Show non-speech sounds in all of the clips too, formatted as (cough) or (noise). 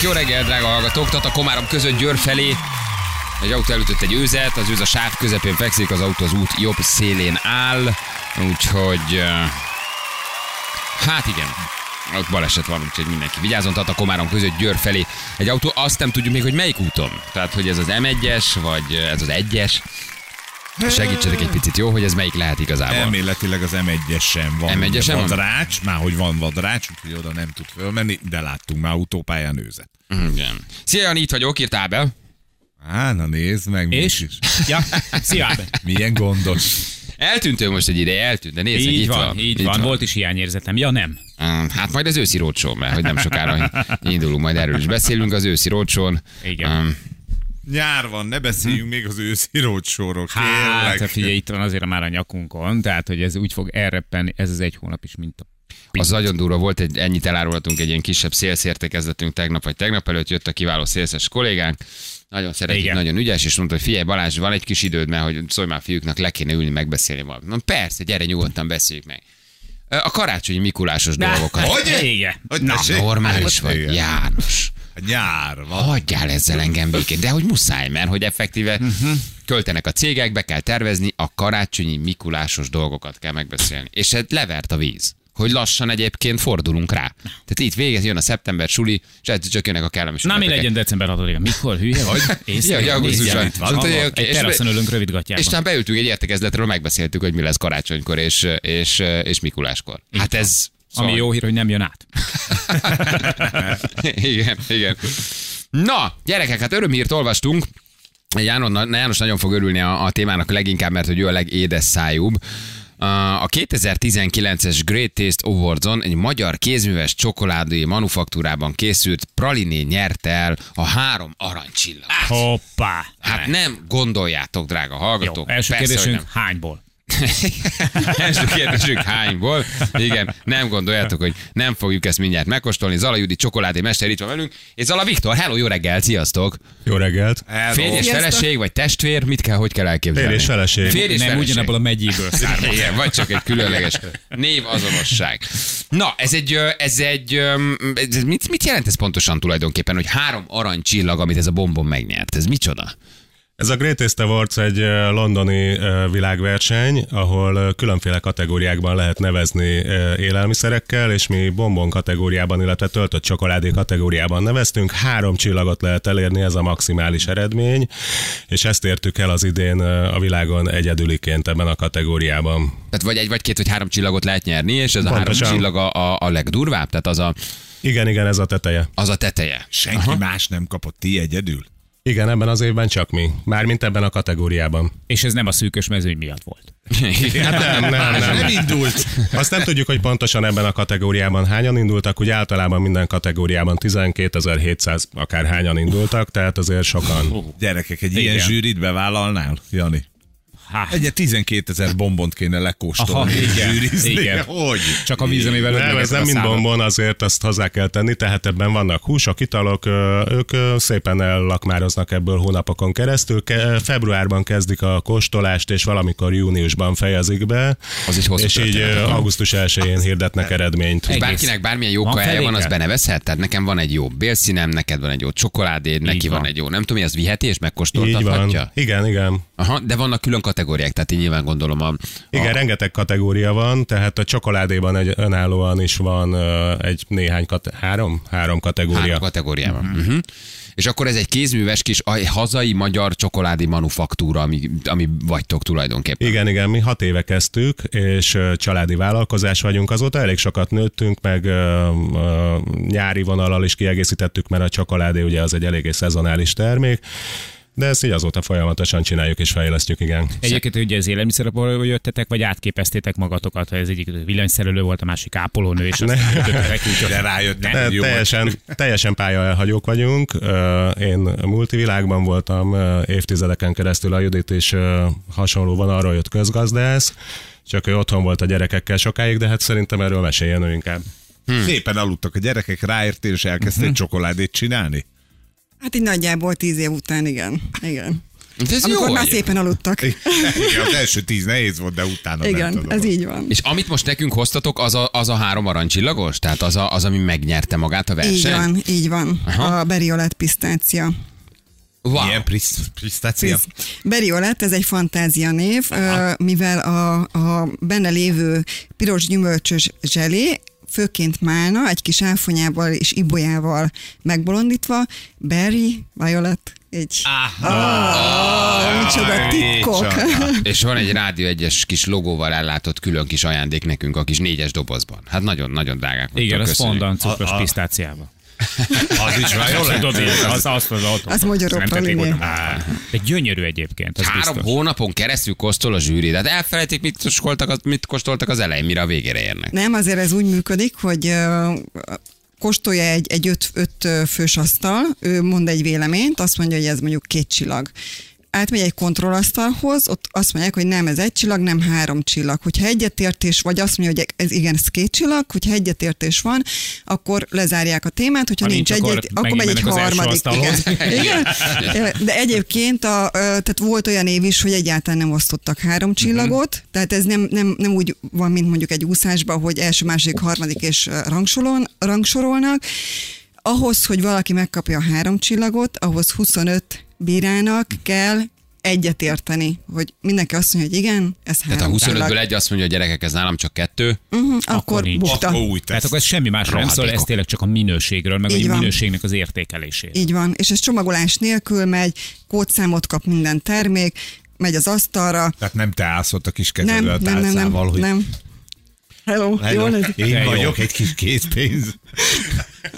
mindenkinek, jó reggel, drága hallgatók. Tata Komárom között Győr felé egy autó elütött egy őzet, az őz a sáv közepén fekszik, az autó az út jobb szélén áll, úgyhogy hát igen, ott baleset van, úgyhogy mindenki vigyázzon, Tata Komárom között Győr felé egy autó, azt nem tudjuk még, hogy melyik úton. Tehát, hogy ez az M1-es, vagy ez az 1-es. Segítsetek egy picit, jó, hogy ez melyik lehet igazából. Elméletileg az M1-es sem van. M1-es sem van? vadrács, már hogy van vadrács, úgyhogy oda nem tud fölmenni, de láttunk már autópályán őzet. Igen. Szia, Jani, itt vagyok, írtál be. Á, na nézd meg, És? is. Ja, szia milyen gondos. Eltűnt ő most egy ideje, eltűnt, de nézd, Így itt van, így van. Volt is hiányérzetem. Ja, nem. Hát majd az őszi rócsón, mert hogy nem sokára indulunk, majd erről is beszélünk az őszi rócsón. Igen. Um, Nyár van, ne beszéljünk még az őszi rócsóról, Hát, kérlek. figyelj, itt van azért már a nyakunkon, tehát, hogy ez úgy fog elreppen, ez az egy hónap is, mint a az nagyon durva volt, egy, ennyit elárulhatunk egy ilyen kisebb szélszértekezletünk tegnap vagy tegnap előtt, jött a kiváló szélszes kollégánk, nagyon szeretik, Igen. nagyon ügyes, és mondta, hogy figyelj Balázs, van egy kis időd, mert hogy szólj már fiúknak, le kéne ülni, megbeszélni valamit. Mondom, persze, gyere nyugodtan beszéljük meg. A karácsonyi Mikulásos dolgokat. Hogy? Igen. Hogy Na, normális vagy, Igen. János. A nyár van. Hagyjál ezzel engem békén, de hogy muszáj, mert hogy effektíve uh-huh. költenek a cégek, be kell tervezni, a karácsonyi Mikulásos dolgokat kell megbeszélni. És ez levert a víz hogy lassan egyébként fordulunk rá. Tehát itt végez, jön a szeptember suli, és egyszer csak jönnek a kellemes Na, mi legyen december 6-a? Mikor? Hülye vagy? (laughs) Ja, hogy augusztusban. Egy és- teraszon ülünk rövid És gatyában. aztán beültünk egy értekezletről, megbeszéltük, hogy mi lesz karácsonykor és, és, és Mikuláskor. Hát ez... Ami jó hír, hogy nem jön át. (laughs) igen, igen. Na, gyerekek, hát örömhírt olvastunk. János, János nagyon fog örülni a, a témának leginkább, mert hogy ő a legédes szájúbb. A 2019-es Great Taste Awards-on egy magyar kézműves csokoládé manufaktúrában készült praliné nyerte el a három aranycsillag. Hoppá! Hát nem gondoljátok, drága Jó, hallgatók. első Persze, kérdésünk, nem. hányból? (laughs) Első kérdésünk hányból? Igen, nem gondoljátok, hogy nem fogjuk ezt mindjárt megkóstolni. Zala Judi csokoládé mester itt van velünk. És Zala Viktor, hello, jó reggel, sziasztok! Jó reggelt! Férj és feleség, vagy testvér, mit kell, hogy kell elképzelni? Férj és feleség. Férj és Nem feleség. ugyanabból a megyéből származik. Igen, vagy csak egy különleges névazonosság. Na, ez egy, ez egy, ez mit, mit jelent ez pontosan tulajdonképpen, hogy három aranycsillag, amit ez a bombon megnyert? Ez micsoda? Ez a Great Taste Awards egy eh, londoni eh, világverseny, ahol eh, különféle kategóriákban lehet nevezni élelmiszerekkel, és mi bombon kategóriában, illetve töltött csokoládé kategóriában neveztünk. Három csillagot lehet elérni, ez a maximális eredmény, és ezt értük el az idén a világon egyedüliként ebben a kategóriában. Tehát vagy egy, vagy két, vagy három csillagot lehet nyerni, és ez a három Pontosan. csillag a, a, a legdurvább, tehát az a, Igen, igen, ez a teteje. az a teteje. Senki Aha. más nem kapott, ti egyedül? Igen, ebben az évben csak mi. Mármint ebben a kategóriában. És ez nem a szűkös mezőny miatt volt. (laughs) Hát nem, nem, nem. Nem indult. Azt nem tudjuk, hogy pontosan ebben a kategóriában hányan indultak, ugye általában minden kategóriában 12.700 akár hányan indultak, tehát azért sokan. Gyerekek, egy Igen. ilyen zsűrit bevállalnál, Jani? Hát, Egy 12 ezer bombont kéne lekóstolni. Aha, igen, zsűrizni. igen. Hogy? csak a víz, amivel Nem, ez nem mind bombon, azért azt hozzá kell tenni, tehát ebben vannak húsok, italok, ők szépen ellakmároznak ebből hónapokon keresztül. Ke- Februárban kezdik a kóstolást, és valamikor júniusban fejezik be, Az egy hosszú és így ö, történet. augusztus 1-én hirdetnek eredményt. És bárkinek bármilyen jó kajája van, az feléke? benevezhet? Tehát nekem van egy jó bélszínem, neked van egy jó csokoládéd, neki van. van. egy jó, nem tudom, mi az viheti és Így megkóstoltathatja? van. Igen, igen. Aha, de vannak külön kategóriák, tehát én nyilván gondolom a... Igen, a, rengeteg kategória van, tehát a csokoládéban egy önállóan is van egy néhány, kate- három? Három kategória. Három kategóriában. Uh-huh. És akkor ez egy kézműves kis hazai magyar csokoládi manufaktúra, ami, ami vagytok tulajdonképpen. Igen, igen, mi hat éve kezdtük, és családi vállalkozás vagyunk. Azóta elég sokat nőttünk, meg ö, ö, nyári vonallal is kiegészítettük, mert a csokoládé ugye az egy eléggé szezonális termék, de ezt így azóta folyamatosan csináljuk és fejlesztjük, igen. Egyébként ugye az élelmiszerekből jöttetek, vagy átképeztétek magatokat, ha ez egyik villanyszerelő volt, a másik ápolónő, és azt jöttetek úgy, De rájöttem, Te, hogy jó. teljesen, teljesen pályaelhagyók vagyunk. Ö, Én multivilágban voltam évtizedeken keresztül, a Judit is ö, hasonló van, arról jött közgazdász, csak ő otthon volt a gyerekekkel sokáig, de hát szerintem erről meséljen ő inkább. Szépen aludtak a gyerekek, ráértél, és elkezdtél csokoládét csinálni? Hát így nagyjából tíz év után, igen. igen. De ez amikor jó már egyébként. szépen aludtak. Igen, az első tíz nehéz volt, de utána ment Igen, dolog. ez így van. És amit most nekünk hoztatok, az a, az a három aranycsillagos? Tehát az, a, az, ami megnyerte magát a Így versenyt? van, így van. Aha. A Beriolet pisztácia. Wow. Milyen pisztácia? Beriolet, ez egy fantázia név, ö, mivel a, a benne lévő piros gyümölcsös zselé főként málna, egy kis áfonyával és ibolyával megbolondítva, berry, violet, egy... Ah, micsoda titkok. És van egy Rádió egyes kis logóval ellátott külön kis ajándék nekünk a kis négyes dobozban. Hát nagyon-nagyon drágák vagytok, Igen, köszönjük. fondant cukros A- a- pisztáciába. (laughs) Az is már jól Tudod, lehet. az, azt az ott. Az magyarok nem tették praliné. oda. Á, De gyönyörű egyébként, az Három biztos. hónapon keresztül kóstol a zsűri, tehát elfelejtik, mit kóstoltak, az, mit kóstoltak az elején, mire a végére érnek. Nem, azért ez úgy működik, hogy kóstolja egy, egy öt, öt fős asztal, ő mond egy véleményt, azt mondja, hogy ez mondjuk két csillag. Átmegy egy kontrollasztalhoz, ott azt mondják, hogy nem, ez egy csillag, nem három csillag. Hogyha egyetértés, vagy azt mondja, hogy ez igen, ez két csillag, hogyha egyetértés van, akkor lezárják a témát, hogyha Ha nincs, nincs, egy, akkor akkor megy egy harmadik. (laughs) Igen. igen. De egyébként a, tehát volt olyan év is, hogy egyáltalán nem osztottak három csillagot, tehát ez nem, nem, nem úgy van, mint mondjuk egy úszásban, hogy első, második, harmadik és rangsolon, rangsorolnak. Ahhoz, hogy valaki megkapja a három csillagot, ahhoz 25 bírának kell egyetérteni, hogy mindenki azt mondja, hogy igen, ez Tehát a három 25-ből csillag. egy azt mondja, hogy gyerekek, ez nálam csak kettő. Uh-huh, akkor, Akkor nincs. bukta. Akkor új Tehát akkor ez semmi másról nem szól, ez tényleg csak a minőségről, meg Így a van. minőségnek az értékeléséről. Így van, és ez csomagolás nélkül megy, kódszámot kap minden termék, megy az asztalra. Tehát nem te állsz ott a kis Nem, kezedbe a nem, nem, nem, tálcával, hogy nem. Hello, Hello, jól Én jó. vagyok egy kis készpénz.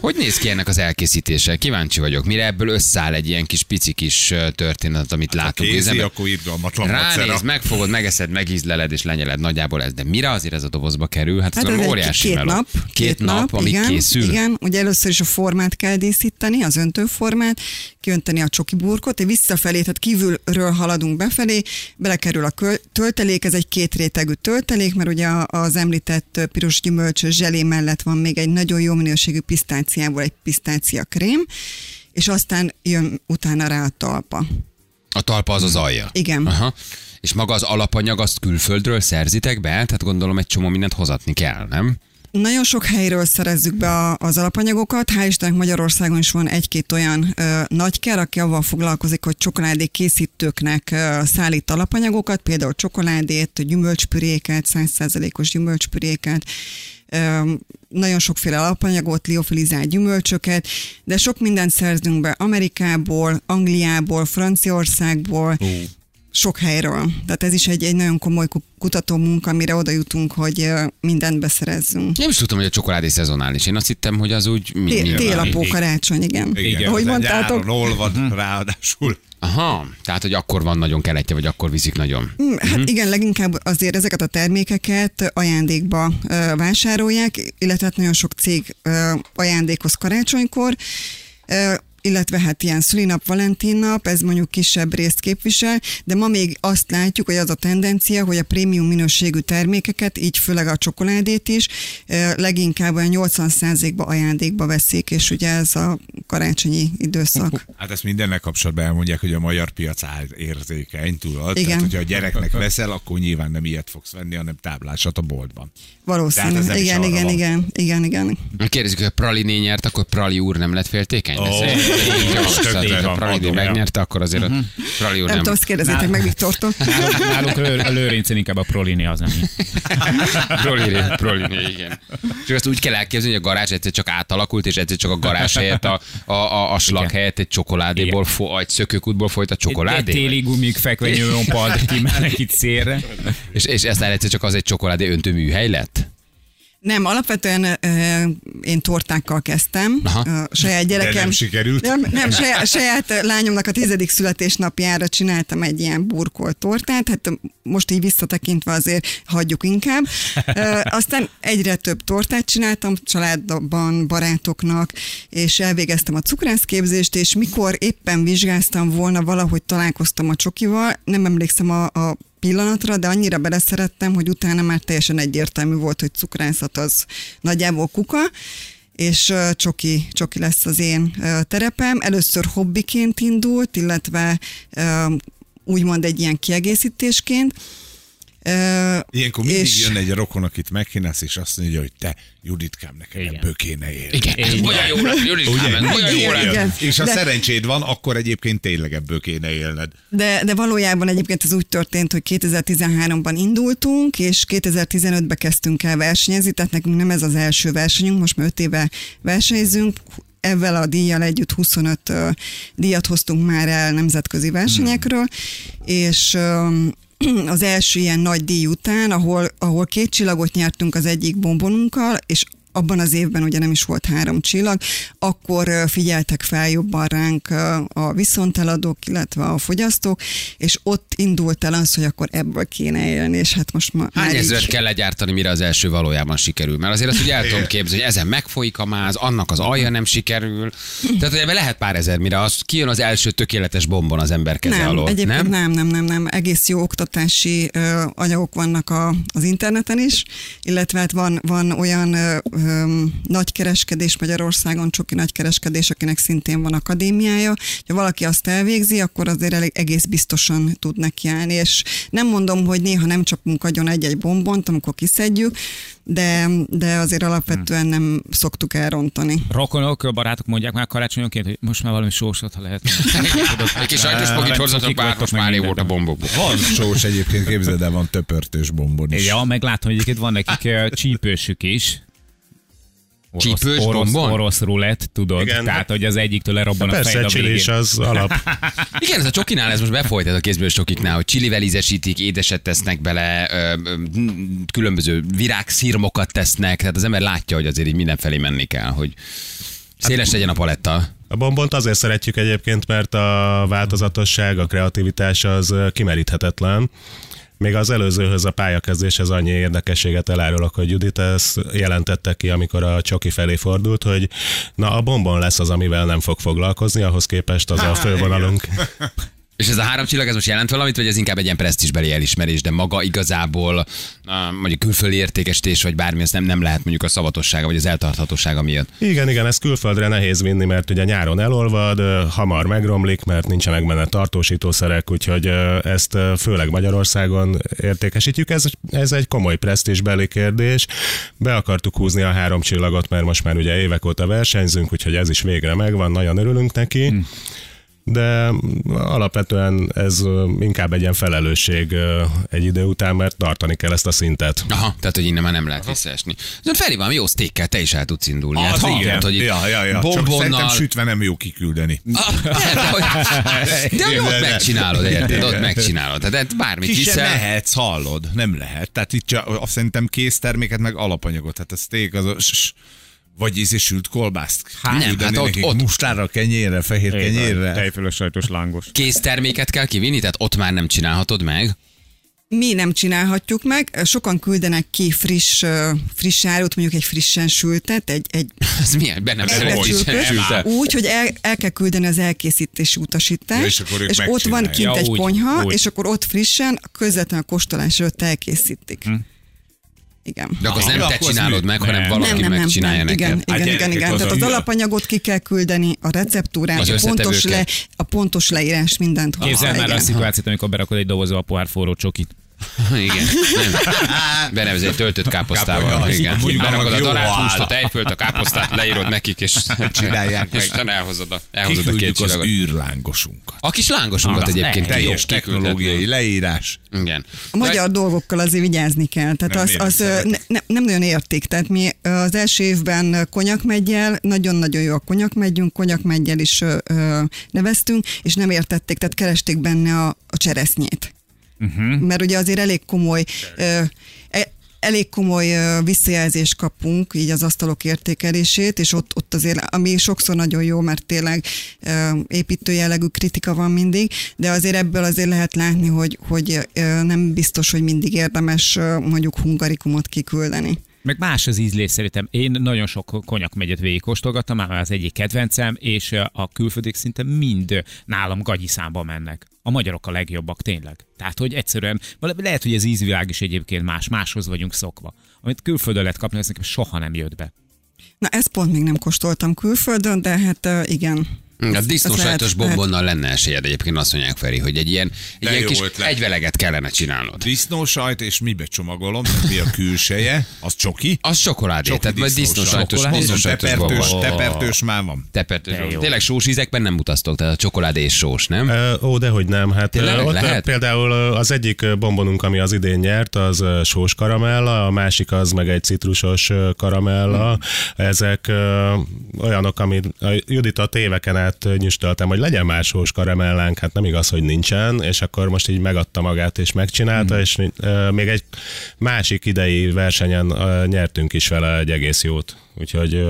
Hogy néz ki ennek az elkészítése? Kíváncsi vagyok. Mire ebből összeáll egy ilyen kis pici kis történet, amit látunk. Kézi, Üzembe- akkor irgalmatlan Ránéz, megfogod, megeszed, megízleled és lenyeled nagyjából ez. De mire azért ez a dobozba kerül? Hát, Hát ez ez óriási két meló. nap, Két, nap, amíg igen, készül. Igen, ugye először is a formát kell díszíteni, az öntőformát, kiönteni a csoki burkot, és visszafelé, tehát kívülről haladunk befelé, belekerül a töltelék, ez egy két rétegű töltelék, mert ugye a- az említett piros gyümölcsös zselé mellett van még egy nagyon jó minőségű pisztáciából egy pisztácia krém, és aztán jön utána rá a talpa. A talpa az az alja. Igen. Aha. És maga az alapanyag azt külföldről szerzitek be? Tehát gondolom egy csomó mindent hozatni kell, nem? Nagyon sok helyről szerezzük be az alapanyagokat. Hál' Istennek Magyarországon is van egy-két olyan ö, nagyker, aki avval foglalkozik, hogy csokoládé készítőknek ö, szállít alapanyagokat, például csokoládét, gyümölcspüréket, 100%-os gyümölcspüréket, nagyon sokféle alapanyagot, liofilizált gyümölcsöket, de sok mindent szerzünk be Amerikából, Angliából, Franciaországból, sok helyről. Tehát ez is egy, egy nagyon komoly ku- kutató munka, amire oda jutunk, hogy mindent beszerezzünk. Nem is tudtam, hogy a csokoládé szezonális. Én azt hittem, hogy az úgy... mi- Té- mi- Télapó karácsony, igen. Igen, Ahogy mondtátok. nyáron olvad ráadásul. Aha, tehát, hogy akkor van nagyon keletje, vagy akkor viszik nagyon. Mm, Hát igen, leginkább azért ezeket a termékeket ajándékba ö, vásárolják, illetve hát nagyon sok cég ö, ajándékoz karácsonykor, ö, illetve hát ilyen szülinap, Valentin nap, ez mondjuk kisebb részt képvisel, de ma még azt látjuk, hogy az a tendencia, hogy a prémium minőségű termékeket, így főleg a csokoládét is, leginkább olyan 80%-ba ajándékba veszik, és ugye ez a karácsonyi időszak. (laughs) Hát ezt mindennek kapcsolatban elmondják, hogy a magyar piac áll érzékeny, tudod? Igen. Tehát, hogyha a gyereknek veszel, akkor nyilván nem ilyet fogsz venni, hanem táblásat a boltban. Valószínű. Tehát ez nem is Igen, igen, van. igen, igen, igen. Kérdezik, hogy a Praliné nyert, akkor Prali úr nem lett féltékeny? Ó, Ha adom, megnyerte, akkor azért a Prali úr Nem nem. tudom, azt kérdezzétek meg Viktortól. Nálunk, nálunk lő, a lőrincen inkább a prolini az, ami. Proliné, Proliné, igen. Csak azt úgy kell elképzelni, hogy a garázs egyszer csak átalakult, és egyszer csak a garázs helyett a, a, a, a slag Igen. helyett egy csokoládéból, fo, egy szökőkútból folyt a Egy csokoládé. téli gumik fekvenyőn (laughs) pad kimennek itt szélre. És, és eztán egyszer csak az egy csokoládé öntő műhely lett? Nem, alapvetően ö, én tortákkal kezdtem. Aha. Ö, saját gyerekem. nem sikerült? Nem, nem saját, saját lányomnak a tizedik születésnapjára csináltam egy ilyen burkolt tortát, hát most így visszatekintve azért hagyjuk inkább. Ö, aztán egyre több tortát csináltam családban, barátoknak, és elvégeztem a cukrászképzést, és mikor éppen vizsgáztam volna, valahogy találkoztam a csokival, nem emlékszem a, a pillanatra, de annyira beleszerettem, hogy utána már teljesen egyértelmű volt, hogy cukrászat az nagyjából kuka, és csoki, csoki lesz az én terepem. Először hobbiként indult, illetve úgymond egy ilyen kiegészítésként. Ilyenkor mindig és- jön egy rokon, akit megkínálsz, és azt mondja, hogy te, Juditkám, neked Igen. ebből kéne élni. Igen, ez olyan jó lett, olyan jó Igen, lett. igen. És ha De- szerencséd van, akkor egyébként tényleg ebből kéne élned. De, de valójában egyébként ez úgy történt, hogy 2013-ban indultunk, és 2015-ben kezdtünk el versenyezni, tehát nekünk nem ez az első versenyünk, most már 5 éve versenyzünk, ezzel a díjjal együtt 25 ö, díjat hoztunk már el nemzetközi versenyekről, és ö, az első ilyen nagy díj után, ahol, ahol két csillagot nyertünk az egyik bombonunkkal, és abban az évben ugye nem is volt három csillag, akkor figyeltek fel jobban ránk a viszonteladók, illetve a fogyasztók, és ott indult el az, hogy akkor ebből kéne élni, és hát most ma, Hány már ezret így- kell legyártani, mire az első valójában sikerül? Mert azért azt ugye el tudom képzelni, hogy ezen megfolyik a máz, annak az alja nem sikerül. Tehát ugye lehet pár ezer, mire az kijön az első tökéletes bombon az ember keze nem, alól. egyébként nem? nem? nem, nem, nem, Egész jó oktatási ö, anyagok vannak a, az interneten is, illetve hát van, van olyan ö, nagykereskedés Magyarországon, csoki nagykereskedés, akinek szintén van akadémiája. Ha valaki azt elvégzi, akkor azért elég, egész biztosan tud nekiállni, és nem mondom, hogy néha nem csapunk agyon egy-egy bombont, amikor kiszedjük, de, de azért alapvetően nem szoktuk elrontani. Rokonok, barátok mondják már karácsonyonként, hogy most már valami sósot, ha lehet. Egy kis sajtos pokit hozzatok bár, most már volt a bombokból. Van sós egyébként, képzeld el, van töpörtős bombon is. Ja, meg látom, hogy egyébként van nekik csípősük is. Orosz, Csípős orosz, bombon? orosz rulett, tudod? Igen. Tehát, hogy az egyiktől lerobban a Persze, fejed a végén. az alap. (laughs) Igen, ez a csokinál, ez most befolyt ez a kézből csokiknál, hogy csilivel ízesítik, édeset tesznek bele, ö, ö, különböző virágszirmokat tesznek, tehát az ember látja, hogy azért így mindenfelé menni kell, hogy széles legyen a paletta. A bombont azért szeretjük egyébként, mert a változatosság, a kreativitás az kimeríthetetlen. Még az előzőhöz a pályakezdéshez annyi érdekességet elárulok, hogy Judit ezt jelentette ki, amikor a Csoki felé fordult, hogy na a bombon lesz az, amivel nem fog foglalkozni, ahhoz képest az a fővonalunk. És ez a három csillag, ez most jelent valamit, vagy ez inkább egy ilyen presztisbeli elismerés, de maga igazából mondjuk külföldi értékesítés, vagy bármi, ez nem, nem lehet mondjuk a szavatossága, vagy az eltarthatósága miatt. Igen, igen, ez külföldre nehéz vinni, mert ugye nyáron elolvad, hamar megromlik, mert nincsenek benne tartósítószerek, úgyhogy ezt főleg Magyarországon értékesítjük. Ez, ez egy komoly presztízsbeli kérdés. Be akartuk húzni a három csillagot, mert most már ugye évek óta versenyzünk, úgyhogy ez is végre megvan, nagyon örülünk neki. Hmm de alapvetően ez inkább egy ilyen felelősség egy idő után, mert tartani kell ezt a szintet. Aha, tehát hogy innen már nem lehet visszaesni. Zön Feri, valami jó sztékkel te is el tudsz indulni. Hát igen. hogy ja, ja, ja. Csak szerintem bombonnal... sütve nem jó kiküldeni. Ah, de, de, hogy, de hogy ott De- de- megcsinálod, érted? Ott megcsinálod. Tehát bármit Ki hiszel. mehetsz, hallod? Nem lehet. Tehát itt csak, azt szerintem készterméket, meg alapanyagot. Hát a steak az a... vagy ízé sült kolbászt. Hát nem, hát ott- nekik ott- Mustárra, kenyérre, fehér kenyérre. Tejfölös sajtos lángos. Készterméket kell kivinni, tehát ott már nem csinálhatod meg. Mi nem csinálhatjuk meg, sokan küldenek ki friss, friss árut, mondjuk egy frissen sültet, egy, egy (laughs) Ez milyen? Bennem elbecsültet, szeretnék. úgy, hogy el, el kell küldeni az elkészítési utasítást, Ja, és akkor és ott van kint Ja, egy úgy, ponyha, úgy. és akkor ott frissen, közvetlenül a kóstolás előtt elkészítik. Hm. Igen. De akkor nem te csinálod mi? meg, hanem Nem. valaki nem, nem, nem, megcsinálja nem. neked. Igen, Hát igen, igen, igen. az Tehát a az alapanyagot ki kell küldeni, a receptúrát, a pontos, le, a pontos leírás, mindent. Képzeld már igen. a szituációt, amikor berakod egy dobozba a pohár forró csokit. (laughs) Igen. Nem. Benevez egy töltött káposztával. Káposzta, Igen. Berakod a áll. hústot, egyfölt a káposztát, leírod nekik, és (laughs) Csinálják és meg. utána elhozod a, elhozod a két az űrlángosunkat. A kis lángosunkat egyébként ne. Teljes technológiai leírás. Igen. A magyar dolgokkal azért vigyázni kell. Tehát Nem, az, az szereted? ne, ne, nem nagyon érték. Tehát mi az első évben konyakmeggyel, nagyon-nagyon jó a konyakmeggyünk, konyakmeggyel is ö, neveztünk, és nem értették, tehát keresték benne a, a cseresznyét. Uh-huh. Mert ugye azért elég komoly e, elég komoly visszajelzést kapunk, így az asztalok értékelését, és ott, ott azért, ami sokszor nagyon jó, mert tényleg építő jellegű kritika van mindig, de azért ebből azért lehet látni, hogy, hogy nem biztos, hogy mindig érdemes mondjuk hungarikumot kiküldeni. Meg más az ízlés szerintem. Én nagyon sok konyak megyet végigkóstolgattam, már az egyik kedvencem, és a külföldiek szinte mind nálam gagyi számba mennek. A magyarok a legjobbak, tényleg. Tehát, hogy egyszerűen, lehet, hogy az ízvilág is egyébként más, máshoz vagyunk szokva. Amit külföldön lehet kapni, az nekem soha nem jött be. Na ezt pont még nem kóstoltam külföldön, de hát igen. A disznó Az lehet- sajtos bombonnal lenne esélyed egyébként azt mondják Feri, hogy egy ilyen, egy De ilyen kis ötlet. egyveleget kellene csinálnod. Disznósajt, és mibe csomagolom? Mi a külseje? Az csoki? Az csokoládé, Csoki tehát majd disznó sajtos, Csokoládé. disznó sajtos Tepertős, tepertős már van. Tepertős. Tényleg sós ízekben nem utaztok, tehát a csokoládé és sós, nem? Ó, dehogy nem. Hát ott például az egyik bombonunk, ami az idén nyert, az sós karamella, a másik az meg egy citrusos karamella. Ezek ö, olyanok, amit a Judita téveken át ö, nyüstöltem, hogy legyen már sós karamellánk, hát nem igaz, hogy nincsen, és akkor most így megadta magát és megcsinálta, és ö, még egy másik idei versenyen nyertünk is vele egy egész jót. Úgyhogy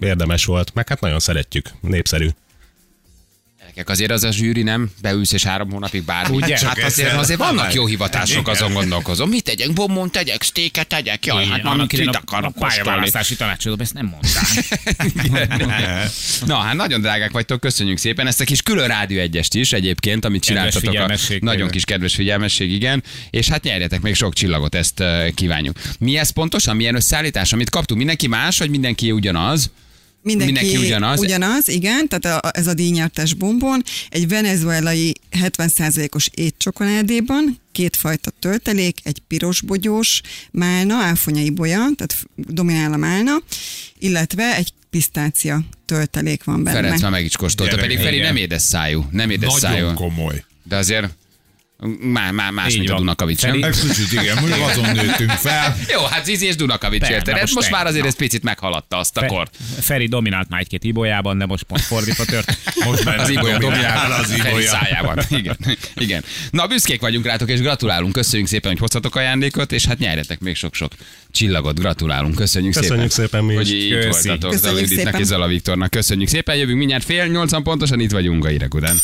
érdemes volt, meg hát nagyon szeretjük, népszerű. Gyerekek, azért az a zsűri nem beülsz és három hónapig bármi. Ugye? Hát azért, azért vannak jó Igen. hivatások, azon gondolkozom. Mit tegyek? Bombon tegyek, sztéket tegyek? Jaj, hát annak mit a, a akarok kóstolni? pályaválasztási tanácsadóban ezt nem mondták. (laughs) Na, hát nagyon drágák vagytok, köszönjük szépen. Ezt a kis külön Rádió egyest is egyébként, amit csináltatok. A nagyon kis kedves figyelmesség, igen. És hát nyerjetek még sok csillagot, ezt eh, kívánjuk. Mi ez pontosan? Milyen összeállítás, amit kaptunk? Mindenki más, vagy mindenki ugyanaz? Mindenki, Mindenki ugyanaz? Ugyanaz, igen, tehát a, ez a díjnyertes bombon egy venezuelai 70%-os étcsokoládéban, kétfajta töltelék, egy piros bogyós málna, áfonyai bolya, tehát dominál a málna, illetve egy pisztácia töltelék van benne. Ferenc már meg is kóstolta, Gyerek, pedig Feri igen. nem édes szájú. Nem édes Nagyon szájú. komoly. De azért má, má, más, Így mint a van. Dunakavics, nem? Egy kicsit igen, mondjuk azon nőttünk fel. Jó, hát Zizi és Dunakavics érted? Ez most most már azért na. ez picit meghaladta azt a Fe- kort. Feri dominált már egy-két ibolyában, de most pont fordítva tört. Most már Az Ibolya dominál az Ibolya. szájában. Igen. Igen. Na, büszkék vagyunk rátok, és gratulálunk. Köszönjük szépen, hogy hoztatok ajándékot, és hát nyerjetek még sok-sok csillagot. Gratulálunk. Köszönjük, Köszönjük szépen mi hogy így Köszi. voltatok. Szépen. és Zala Viktornak. Köszönjük szépen. Jövünk mindjárt fél nyolcan pontosan, itt vagyunk a hírek után.